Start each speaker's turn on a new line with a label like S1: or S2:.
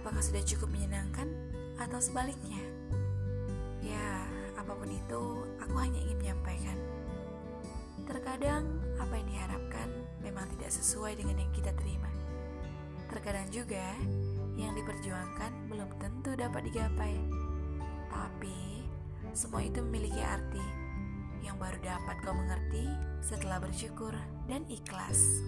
S1: Apakah sudah cukup menyenangkan atau sebaliknya? Ya, apa pun itu, aku hanya ingin menyampaikan. Terkadang apa yang diharapkan memang tidak sesuai dengan yang kita terima. Terkadang juga yang diperjuangkan belum tentu dapat digapai. Tapi semua itu memiliki arti yang baru dapat kau mengerti setelah bersyukur dan ikhlas.